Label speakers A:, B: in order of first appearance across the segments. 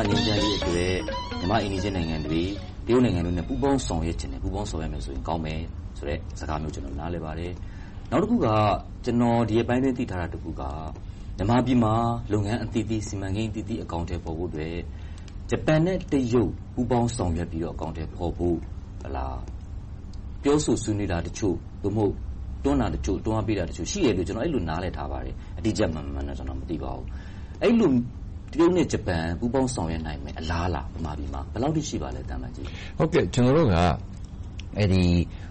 A: မြန်မာ့ငြိမ်းချမ်းရေးအတွက် မြန်မာ့အိမ်နီးချင်းနိုင်ငံတွေ၊တရုတ်နိုင်ငံတို့နဲ့ ပူးပေါင်းဆောင်ရွက်ချင်တယ်။ပူးပေါင်းဆောင်ရွက်မယ်ဆိုရင် ကောင်းမယ်ဆိုတဲ့ စကားမျိုးကိုနားလည်ပါတယ်။နောက်တခုက ကျနော် ဒီရက်ပိုင်းအတွင်း သိထားတာတခုက မြန်မာပြည်မှာ လုပ်ငန်းအသီးသီး၊စီမံကိန်းအသီးသီး အကောင်အထည်ဖော်ဖို့အတွက် ဂျပန်နဲ့ တရုတ် ပူးပေါင်းဆောင်ရွက်ပြီးတော့ အကောင်အထည်ဖော်ဖို့ ပြောဆိုဆွေးနွေးတာတချို့၊သို့မဟုတ် တွန်းတာတချို့၊တွန်းအားပေးတာတချို့ ရှိတယ်လို့ကျနော်အဲဒီလို နားလည်ထားပါတယ်။အတိအကျ မှန်မမှန်တော့ ကျနော် မသိပါဘူး။အဲဒီလို တရုတ်နဲ့ ဂျပန် ပူးပေါင်းဆောင်ရွက်နိုင်မယ့် အလားအလာ မြန်မာပြည်မှာ ဘယ်လောက်အထိ ရှိပါသလဲ။
B: ကျနော်တို့က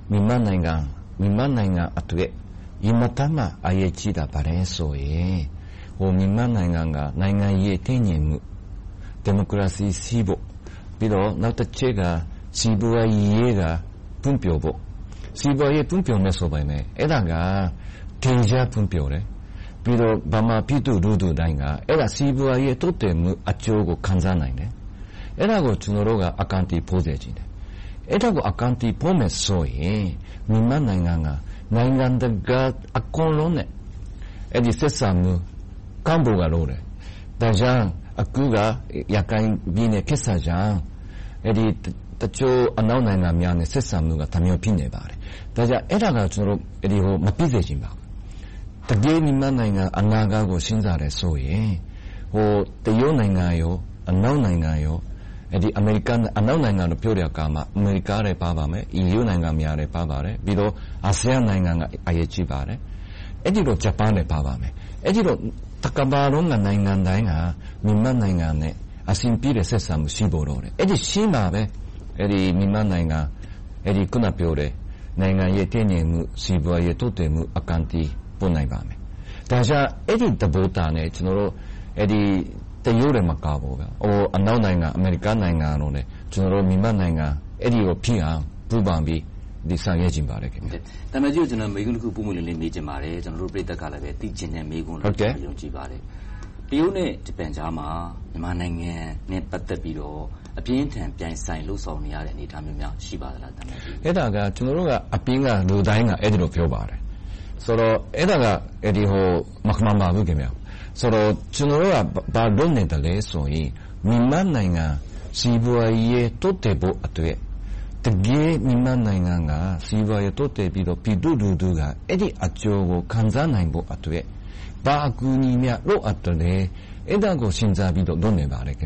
B: မြန်မာနိုင်ငံအတွက် အင်မတန်မှ အရေးကြီးတာ ဘာလဲဆိုရင် မြန်မာနိုင်ငံက နိုင်ငံရေးတည်ငြိမ်မှု၊ဒီမိုကရေစီ ရှိဖို့။ပြီးတော့ နောက်တချက်က စီးပွားရေးက ဖွံ့ဖြိုးဖို့။စီးပွားရေး ဖွံ့ဖြိုးမယ်ဆိုပေမယ့် အဲဒါကအထင်အရှားဖွံ့ဖြိုးတယ်။ ပြီးတော့ ဗမာပြည်သူလူထုတိုင်းကစီးပွားရေးတိုးတက်မှု အကျိုးကို ခံစားနိုင်တယ်။အဲဒါကို ကျနော်တို့က အကောင်အထည် ဖော်စေချင်တယ်။အဲဒါကို အကောင်အထည် ဖော်မယ်ဆိုရင် မြန်မာနိုင်ငံက နိုင်ငံတကာအကုန်လုံးနဲ့ဆက်ဆံမှု ကောင်းဖို့လိုတယ်။ဒါကြောင့် အခုက ရခိုင်ပြည်နယ်ကိစ္စကြောင့် တချို့အနောက်နိုင်ငံများနဲ့ ဆက်ဆံမှုက တမျိုး ဖြစ်နေပါတယ်။ဒါကြောင့် အဲဒါကိုကျနော်တို့မဖြစ်စေချင်ပါဘူး။ တကယ့်မြန်မာနိုင်ငံအနာဂတ်ကိုစဉ်းစားတယ်ဆိုရင်တရုတ်နိုင်ငံ၊အနောက်နိုင်ငံ၊အနောက်နိုင်ငံလို့ပြောတဲ့အခါမှာအမေရိကလည်းပါပါမယ်။ EU နိုင်ငံများလည်းပါပါတယ်။ပြီးတော့အာဆီယံနိုင်ငံတွေအရေးကြီးပါတယ်။အဲဒီလိုဂျပန်လည်းပါပါမယ်။အဲဒီလိုတကမ္ဘာလုံးကနိုင်ငံတိုင်းကမြန်မာနိုင်ငံနဲ့အဆင်ပြေတဲ့ဆက်ဆံမှုရှိဖို့လိုတယ်။အဲဒီလိုရှိမှမြန်မာနိုင်ငံအခုနပြောတဲ့နိုင်ငံရေးတည်ငြိမ်မှု၊စီးပွားရေးတိုးတက်မှုအကောင်အထည် ဖော်နိုင်ပါမယ်။ဒါကြောင့် အဲဒီသဘောထားနဲ့တရုတ်တင်မကဘူး အနောက်နိုင်ငံ၊အမေရိကနိုင်ငံတို့နဲ့မြန်မာနိုင်ငံ အဲဒီလိုဖြစ်အောင် ပူးပေါင်းပြီး ဆောင်ရွက်ချင်ပါတယ်။
A: သံအမတ်ကြီးကို မေးခွန်းတခု ပွင့်ပွင့်လင်းလင်း မေးချင်ပါတယ်။ကျနော်တို့ ပရိသတ်ကလည်း သိချင်တဲ့မေးခွန်းလို့ ယုံကြည်ပါတယ်။တရုတ်နဲ့ ဂျပန်ကြားမှာ မြန်မာနိုင်ငံနဲ့ ပတ်သက်ပြီးတော့ အပြင်းအထန် ပြိုင်ဆိုင်လုပ်ဆောင်နေရတဲ့ အနေအထားမျိုးများ ရှိပါသလား။
B: အဲဒါက ကျနော်တို့အပြင်က လူတိုင်းက အဲဒီလို ပြောပါတယ်။ အဲဒါက မမှန်ပါဘူး။ကျနော်တို့က ဘာလုပ်နေသလဲဆိုရင် မြန်မာနိုင်ငံ စီးပွားရေး တိုးတက်ဖို့အတွက် တကယ့်မြန်မာနိုင်ငံက စီးပွားရေး တိုးတက်ပြီးတော့ ပြည်သူလူထုက အဲဒီအကျိုးကို ခံစားနိုင်ဖို့အတွက် ဘာအကူအညီများ လိုအပ်သလဲ။အဲဒါကို စဉ်းစားပြီးတော့ လုပ်နေပါတယ်။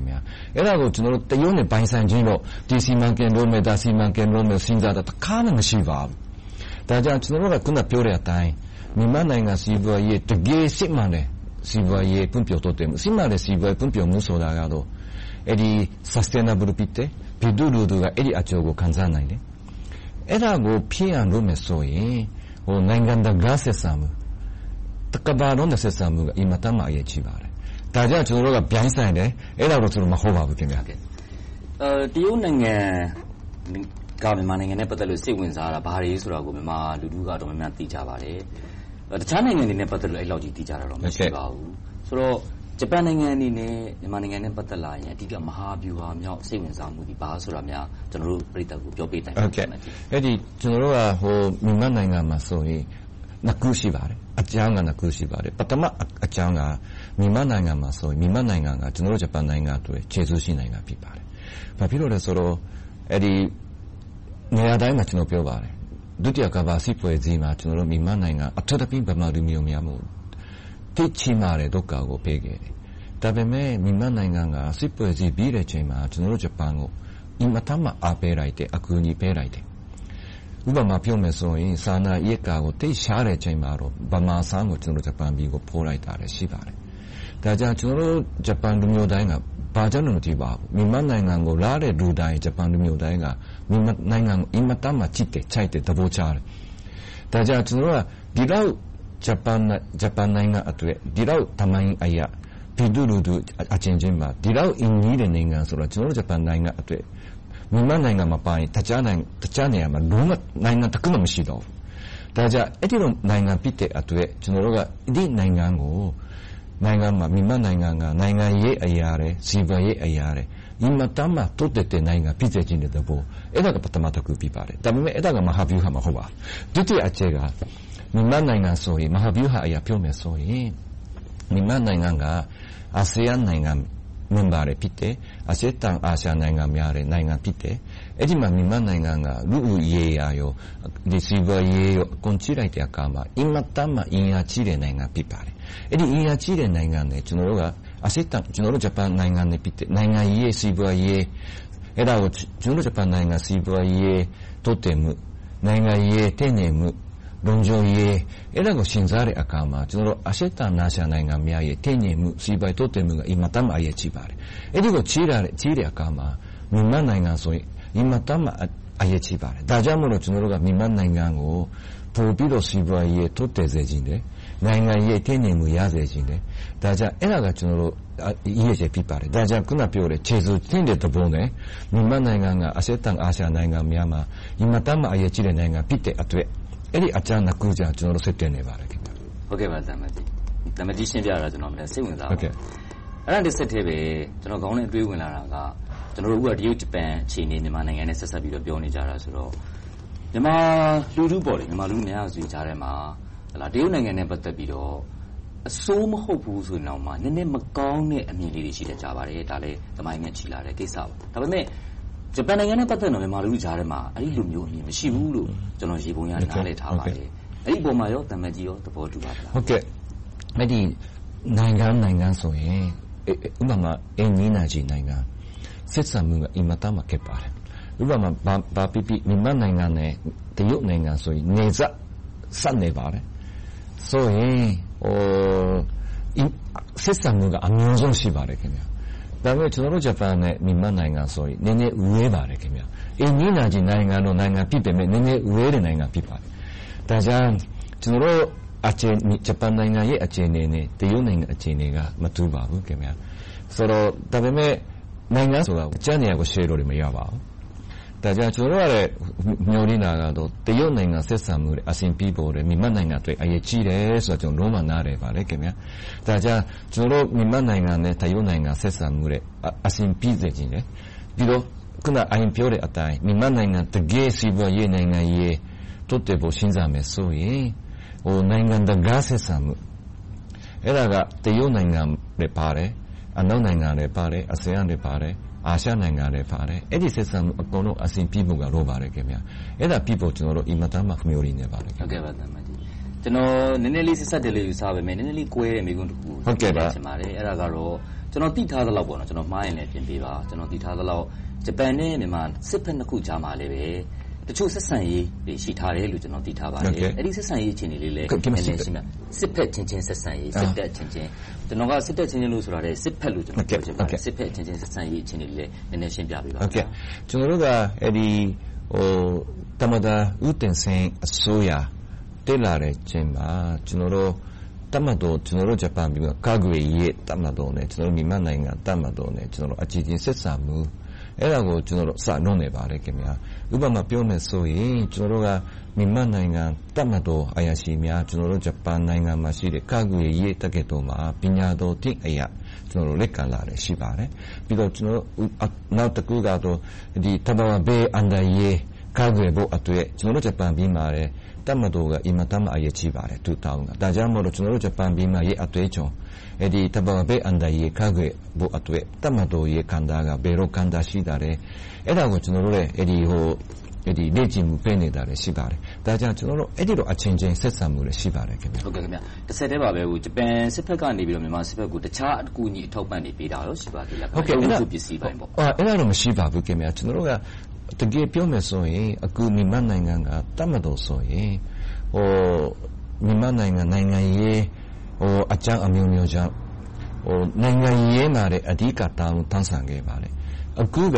B: အဲဒါကိုတရုတ်နဲ့ ပိုင်ဆိုင်ခြင်းလို့ ဒီ စီမံကိန်းလုပ်မယ်၊ဟိုစီမံကိန်းလုပ်မယ် စဉ်းစားတာ တခါမှ မရှိပါဘူး။ ဒါကြောင့် ကျနော်တို့က အခုနပြောတဲ့အတိုင်း မြန်မာနိုင်ငံ စီးပွားရေး တကယ့်စစ်မှန်တဲ့ စီးပွားရေးဖွံ့ဖြိုးတိုးတက်မှု။စစ်မှန်တဲ့ စီးပွားရေးဖွံ့ဖြိုးမှုဆိုတာကတော့ Sustainable ဖြစ်တယ်။ပြည်သူလူထုက အဲဒီအကျိုးကို ခံစားနိုင်တယ်။အဲဒါကို ဖြစ်အောင်လုပ်မယ်ဆိုရင် နိုင်ငံတကာဆက်ဆံမှု၊တကမ္ဘာလုံးနဲ့ ဆက်ဆံမှုက အင်မတန်မှ အရေးကြီးပါတယ်။ဒါကြောင့် ကျနော်တို့က ပြိုင်ဆိုင်တယ်။အဲဒါတော့မဟုတ်ပါဘူး။
A: တရုတ်နိုင်ငံ က မြန်မာနိုင်ငံနဲ့ ပတ်သက်လို့ စိတ်ဝင်စားတာ ဘာတွေဆိုတာကို မြန်မာလူထုတော်တော်များများ သိကြပါတယ်။တခြားနိုင်ငံတွေနဲ့ ပတ်သက်လို့ အဲဒီလောက်သိကြတာ မရှိပါဘူး။ဆိုတော့ ဂျပန်နိုင်ငံအနေနဲ့ မြန်မာနိုင်ငံနဲ့ ပတ်သက်လာရင် အဓိက မဟာဗျူဟာမြောက် စိတ်ဝင်စားမှုသည် ဘာဆိုတာများ ကျနော်တို့ ပရိသတ်ကို ပြောပေးနိုင်မလား။
B: ကျနော်တို့ကမြန်မာနိုင်ငံမှာဆိုရင် နှစ်ခု ရှိပါတယ်။အကြောင်းက နှစ်ခု ရှိပါတယ်။ပထမအကြောင်းက မြန်မာနိုင်ငံမှာဆိုရင် မြန်မာနိုင်ငံက ကျနော်တို့ ဂျပန်နိုင်ငံအတွက် ကျေးဇူးရှိနိုင်ငံ ဖြစ်ပါတယ်။ဘာဖြစ်လို့လဲဆိုတော့ နေရာတိုင်းမှာပြောပါတယ်။ဒုတိယကမ္ဘာစစ်ပွဲမှာမြန်မာနိုင်ငံ အထူးသဖြင့် ဗမာလူမျိုးများကိုသိပ်ကြီးမားတဲ့ ဒုက္ခကို ပေးခဲ့တယ်။ဒါပေမဲ့ မြန်မာနိုင်ငံက စစ်ပွဲပြီးတဲ့အချိန်မှာ ကျနော်တို့ ဂျပန်ကို အင်မတန်မှ အားပေးလိုက်တယ်။အကူအညီပေးလိုက်တယ်။ဥပမာပြောမယ်ဆိုရင် စားနပ်ရိက္ခာကို သိပ်ရှားတဲ့အချိန်မှာတော့ဗမာဆန်ကို ဂျပန်ပြည်ကို ပို့လိုက်တာရှိပါတယ်။ဒါကြောင့် ကျနော်တို့ ဂျပန်လူမျိုးတိုင်းက ဘာကြောင့်လဲ မသိပါဘူး။မြန်မာနိုင်ငံကို လာတဲ့လူတိုင်း ဂျပန်လူမျိုးတိုင်းက မြန်မာနိုင်ငံကို အင်မတန်မှချစ်တယ်၊သဘောကျတယ်။ဒါကြောင့် ကျနော်တို့က ဒီလောက် ဂျပန်နိုင်ငံအတွက် ဒီလောက် သမိုင်းအရ ပြည်သူလူထုအချင်းချင်းမှာ ဒီလောက် ရင်းနှီးတဲ့နိုင်ငံဆိုတော့ကျနော်တို့ ဂျပန်နိုင်ငံအတွက် မြန်မာနိုင်ငံမပါရင် တခြားနေရာမှာ နိုင်ငံတခုမှ မရှိတော့ဘူး။ဒါကြောင့် အဲဒီလို နိုင်ငံဖြစ်တဲ့အတွက် ကျနော်တို့က ဒီနိုင်ငံကို မြန်မာနိုင်ငံက နိုင်ငံရေးအရ၊စီးပွားရေးအရ အင်မတန်မှတိုးတက်တဲ့နိုင်ငံဖြစ်စေချင်တဲ့သဘော။အဲဒါကပထမတခုဖြစ်ပါတယ်။ဒါပေမဲ့အဲဒါကမဟာဗျူဟာမဟုတ်ပါဘူး။ဒုတိယအချက်ကမြန်မာနိုင်ငံဆိုရင်မဟာဗျူဟာအရပြောမယ်ဆိုရင်မြန်မာနိုင်ငံကအာဆီယံနိုင်ငံ member တွေဖြစ်တယ်။အရှေ့တောင်အာရှနိုင်ငံများရဲ့နိုင်ငံဖြစ်တယ်။အဲဒီမှာမြန်မာနိုင်ငံကလူဦးရေရောဒီစီးပွားရေးရောအကုန်ကြည့်လိုက်တဲ့အခါမှာအင်မတန်မှအင်အားကြီးတဲ့နိုင်ငံဖြစ်ပါတယ်။အဲဒီအင်အားကြီးတဲ့နိုင်ငံနဲ့ကျနော်တို့က အရှေ့တောင်ကျနော်တို့ဂျပန်နိုင်ငံနဲ့ဖြစ်တဲ့နိုင်ငံရေးစီးပွားရေးအဲဒါကိုကျနော်တို့ဂျပန်နိုင်ငံစီးပွားရေးတိုးတက်မှုနိုင်ငံရေးတည်ငြိမ်မှုလုံခြုံရေးအဲ့ဒါကိုရှင်းစားတဲ့အခါမှာကျွန်တော်တို့အရှေ့တောင်အာရှနိုင်ငံများရဲ့တည်ငြိမ်မှုစီးပွားရေးတိုးတက်မှုကအင်မတန်မှအရေးကြီးပါတယ်။အဲ့ဒီကိုကြီးတာကြီးတဲ့အခါမှာမြန်မာနိုင်ငံဆိုရင်အင်မတန်မှအရေးကြီးပါတယ်။ဒါကြောင့်မို့လို့ကျွန်တော်တို့ကမြန်မာနိုင်ငံကိုပို့ပြီးတော့စီးပွားရေးတိုးတက်စေခြင်းတယ်။ နိုင်ငံရေးတည်ငြိမ်မှုရစေခြင်းတယ်။ဒါကြောင့်အဲ့ဒါကကျွန်တော်တို့အရေးကြီးဖြစ်ပါတယ်။ဒါကြောင့်ခုနပြောတဲ့ခြေစွတင်တဲ့သဘောနဲ့မြန်မာနိုင်ငံကအရှေ့တောင်အာရှနိုင်ငံများမှာအင်မတန်မှအရေးကြီးတဲ့နိုင်ငံဖြစ်တဲ့အတွက်အဲ့ဒီအကြမ်းနှစ်ခုကြာကျွန်တော်တို့စစ်တင်နေပါတယ်ခင်ဗျ
A: ဟုတ်ကဲ့ပါတမကြီးတမကြီးရှင်းပြတာကျွန်တော်လည်းစိတ်ဝင်စားပါဟုတ်ကဲ့အဲ့ဒါတစ်ဆက်တည်းပဲကျွန်တော်ခေါင်းနဲ့တွေးဝင်လာတာကကျွန်တော်တို့ကတရုတ်ဂျပန်အခြေအနေမြန်မာနိုင်ငံနဲ့ဆက်ဆက်ပြီးတော့ပြောနေကြတာဆိုတော့မြန်မာလူထုပေါ်လေမြန်မာလူများစုကြားထဲမှာဟလာ တရုတ်နိုင်ငံနဲ့ ပတ်သက်ပြီးတော့အစိုးမဟုတ်ဘူးဆိုရင်တော့မှ နည်းနည်းမကောင်းတဲ့အမြင်လေးတွေ ရှိတတ်ကြပါတယ် ဒါလည်းသမိုင်းနဲ့ ချီလာတဲ့ကိစ္စပါ ဒါပေမဲ့ ဂျပန်နိုင်ငံနဲ့ ပတ်သက်တော့ မြန်မာလူကြားထဲမှာ အဲ့ဒီလိုမျိုးအမြင် မရှိဘူးလို့ ကျွန်တော်ရေပုံရနားလည်ထားပါတယ်။အဲ့ဒီပုံမှာရောတမန်ကြီးရောသဘောတူပါလား။
B: ဟုတ်ကဲ့။အဲ့ဒီနိုင်ငံနိုင်ငံဆိုရင် ဥပမာအင်းနီနာကြီးနိုင်ငံစစ်စံမှုက အင်မတန်မှ ခက်ပါတယ်။ဥပမာ ဘာပြပြမြန်မာနိုင်ငံနဲ့ တရုတ်နိုင်ငံဆိုရင်နေဆက်ဆက်နေပါတယ်။ ဆိုရင်ဟိုစစ်စံမှုကအမျိုးဆုံးရှိပါတယ်ခင်ဗျာဒါပေမဲ့ကျွန်တော်တို့ဂျပန်နဲ့မြန်မာနိုင်ငံဆိုရင်နည်းနည်းဝေးပါတယ်ခင်ဗျ။အင်းကြီးနာကြီးနိုင်ငံတို့နိုင်ငံဖြစ်ပေမဲ့နည်းနည်းဝေးတဲ့နိုင်ငံဖြစ်ပါတယ်။ဒါကြောင့်ကျွန်တော်တို့အခြေဂျပန်နိုင်ငံရဲ့အခြေအနေနဲ့တရုတ်နိုင်ငံအခြေအနေကမတူပါဘူးခင်ဗျာ။ဆိုတော့ဒါပေမဲ့နိုင်ငံဆိုတာကြံ့နေရကိုရှယ်လို့မရပါဘူး။ ဒါကြောင့် ကျွန်တော်တို့ကလည်းမျှော်လင့်တာကတော့ တရုတ်နိုင်ငံ ဆက်ဆံမှုတွေအဆင်ပြေဖို့တွေမြန်မာနိုင်ငံတွေအရေးကြီးတယ်ဆိုတော့ကျွန်တော် လုံးဝနားတယ်ပါလေခင်ဗျာဒါကြောင့် ကျွန်တော်တို့ မြန်မာနိုင်ငံနဲ့ တရုတ်နိုင်ငံ ဆက်ဆံမှုတွေအဆင်ပြေစေခြင်းလေပြီးတော့ခုန အရင်ပြောတဲ့အတိုင်း မြန်မာနိုင်ငံ တကယ်စီးပွားရေး နိုင်ငံရေး တိုးတက်ဖို့ရှင်းစားမယ်ဆိုရင်ဟိုနိုင်ငံတကာ ဆက်ဆံမှု အဲ့ဒါက တရုတ်နိုင်ငံတွေပါတယ် အနောက်နိုင်ငံတွေပါတယ် အာဆီယံတွေပါတယ် အာရှနိုင်ငံတွေပါတယ် အဲ့ဒီဆက်ဆံမှုအကုန်လုံးအစဉ်ပြဖို့က လိုပါတယ်ခင်ဗျအဲ့ဒါပြဖို့ ကျွန်တော်တို့ အင်မတန်မှ မျှော်လင့်နေပါတယ်
A: ဟုတ်ကဲ့ပါတမန်ကြီးကျွန်တော် နည်းနည်းလေး ဆက်ဆက်တယ်လို့ ယူဆပါမယ်နည်းနည်းလေးကွဲတဲ့မိကုန်းတစ်ခု
B: ဟုတ်ကဲ့ပါ
A: ရှင်ပါတယ် အဲ့ဒါကတော့ ကျွန်တော် သိထားသလောက်ပေါ့နော်ကျွန်တော်မှားရင်လည်းပြင်ပေးပါ ကျွန်တော် သိထားသလောက် ဂျပန်နဲ့ မြန်မာ စစ်ဖက်နှစ်ခုကြားမှာလည်းပဲ တချို့ဆက်ဆံရေးတွေ ရှိထားတယ်လို့ ကျွန်တော် သိထားပါတယ်။အဲဒီ ဆက်ဆံရေး အခြေအနေလေးလည်း နည်းနည်းရှင်းပြ။စစ်ဖက်ချင်းချင်း ဆက်ဆံရေး စစ်တပ်ချင်းချင်း ကျွန်တော်က စစ်တပ်ချင်းချင်းလို့ ဆိုတာလည်းစစ်ဖက်လို့ကျွန်တော်ပြောချင်ပါတယ်။စစ်ဖက်ချင်းချင်း ဆက်ဆံရေး အခြေအနေလေးလည်း နည်းနည်းရှင်းပြပေးပါ။
B: ဟုတ်ကဲ့။ကျွန်တော်တို့ကအဲဒီဟိုတမဒါဥတင်စင်အစိုးရ တက်လာတဲ့ချိန်မှာ ကျွန်တော်တို့တမတော်ကျွန်တော်တို့ ဂျပန်ပြည်ကကာကွယ်ရေးတမတော်နဲ့ကျွန်တော်တို့မြန်မာနိုင်ငံတမတော်နဲ့ကျွန်တော်တို့အကြည့်ချင်း ဆက်ဆံမှု အဲ့ဒါကိုကျွန်တော်တို့စနှုံးနေပါတယ်ခင်ဗျာဥပမာပြောမယ်ဆိုရင်ကျွန်တော်တို့ကမြန်မာနိုင်ငံတတ်မှတ်တော်အရာရှိများကျွန်တော်တို့ဂျပန်နိုင်ငံမှာရှိတဲ့ကာကွယ်ရေးတက္ကသိုလ်မှာပညာတော်သင်အရာကျွန်တော်တို့လက်ကလာတယ်ရှိပါတယ်ပြီးတော့ကျွန်တော်တို့နောက်တစ်ခုကတော့ဒီတဘာဝဘေးအန်ဒရေး ကာကွယ်ဖို့အတွက် ကျွန်တော်တို့ ဂျပန်ပြည်မှာလည်းတတ်မှတ်တော်က အင်မတန်အရေးကြီးပါတယ်2000ကဒါကြောင့်မို့လို့ကျွန်တော်တို့ ဂျပန်ပြည်မှာရဲ့အတွေ့အကြုံအဲဒီတဘာဝဘေးအန်ဒရေးကာကွယ်ဖို့အတွက်တတ်မှတ်တော်ရဲ့ခန္ဓာကဘယ်လိုခန္ဓာရှိတာလဲ အဲ့ဒါကို ကျွန်တော်တို့လည်းအဲဒီဟိုဒီလေ့ကျင့်မှုပေးနေတာလည်းရှိပါတယ်။ဒါကြောင့် ကျွန်တော်တို့ အဲ့ဒီလို အချင်းချင်း ဆက်ဆံမှုလည်းရှိပါတယ်ခင်ဗျ။
A: ဟုတ်ကဲ့ခင်ဗျ။တစ်ဆက်တည်းပါပဲဟိုဂျပန်စစ်ဘက်ကနေပြီးတော့မြန်မာစစ်ဘက်ကို တခြားအကူအညီ အထောက်ပံ့တွေ ပေးတာရောရှိပါသေးလား။
B: ဟုတ်ကဲ့အဲ့ဒါပစ္စည်းပိုင်းပေါ့။အဲ့ဒါတော့ မရှိပါဘူးခင်ဗျ။ကျွန်တော်တို့က တကယ်ပြောမယ်ဆိုရင် အခုမြန်မာနိုင်ငံကတတ်မတော်ဆိုရင်ဟိုမြန်မာနိုင်ငံ နိုင်ငံရေးဟိုအကြမ်းအမျိုးမျိုးကြောင့်ဟိုနိုင်ငံရေးမှာတဲ့အဓိကတောင်းတန်းဆန်ခဲ့ပါလေ။အခုက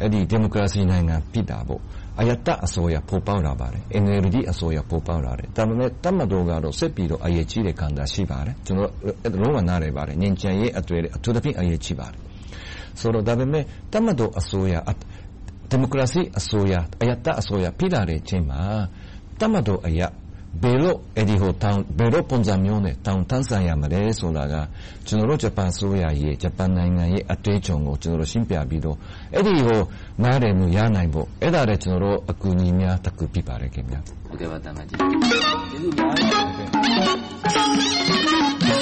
B: အဲ့ဒီဒီမိုကရေစီနိုင်ငံပြည်တာပေါ့အယတအစိုးရ ပေါ်ပေါက်လာပါတယ် NLD အစိုးရ ပေါ်ပေါက်လာတယ် ဒါပေမဲ့တမတော်ကတော့စစ်ပြီးတော့ အရေးကြီးတဲ့ခံစားရှိပါတယ် ကျွန်တော်လုံးဝနားရပါတယ်ငင်ချင်ရေးအတွေ့အထူးသဖြင့် အရေးကြီးပါတယ်ဆိုတော့ဒါပေမဲ့တမတော်အစိုးရ ဒီမိုကရေစီအစိုးရအယတအစိုးရပြည်လာတဲ့အချိန်မှာတမတော်အရာဘယ်လိုအဲ့ဒီဟိုတောင်ဘယ်လိုပုံစံမျိုးနဲ့တောင်တန်းဆိုင်ရမလဲဆိုတာကကျွန်တော်တို့ဂျပန်ဆိုရရဲ့ဂျပန်နိုင်ငံရဲ့အတွေ့အကြုံကိုကျွန်တော်တို့ရှင်းပြပြီးတော့အဲ့ဒီဟိုနားတယ်မှုရနိုင်ဖို့အဲ့ဒါလည်းကျွန်တော်တို့အကူအညီများတကူပြပါတယ်ခင်ဗျာ
A: ဟုတ်ကဲ့ပါတမန်ကြီးကျေးဇူးများပါတယ်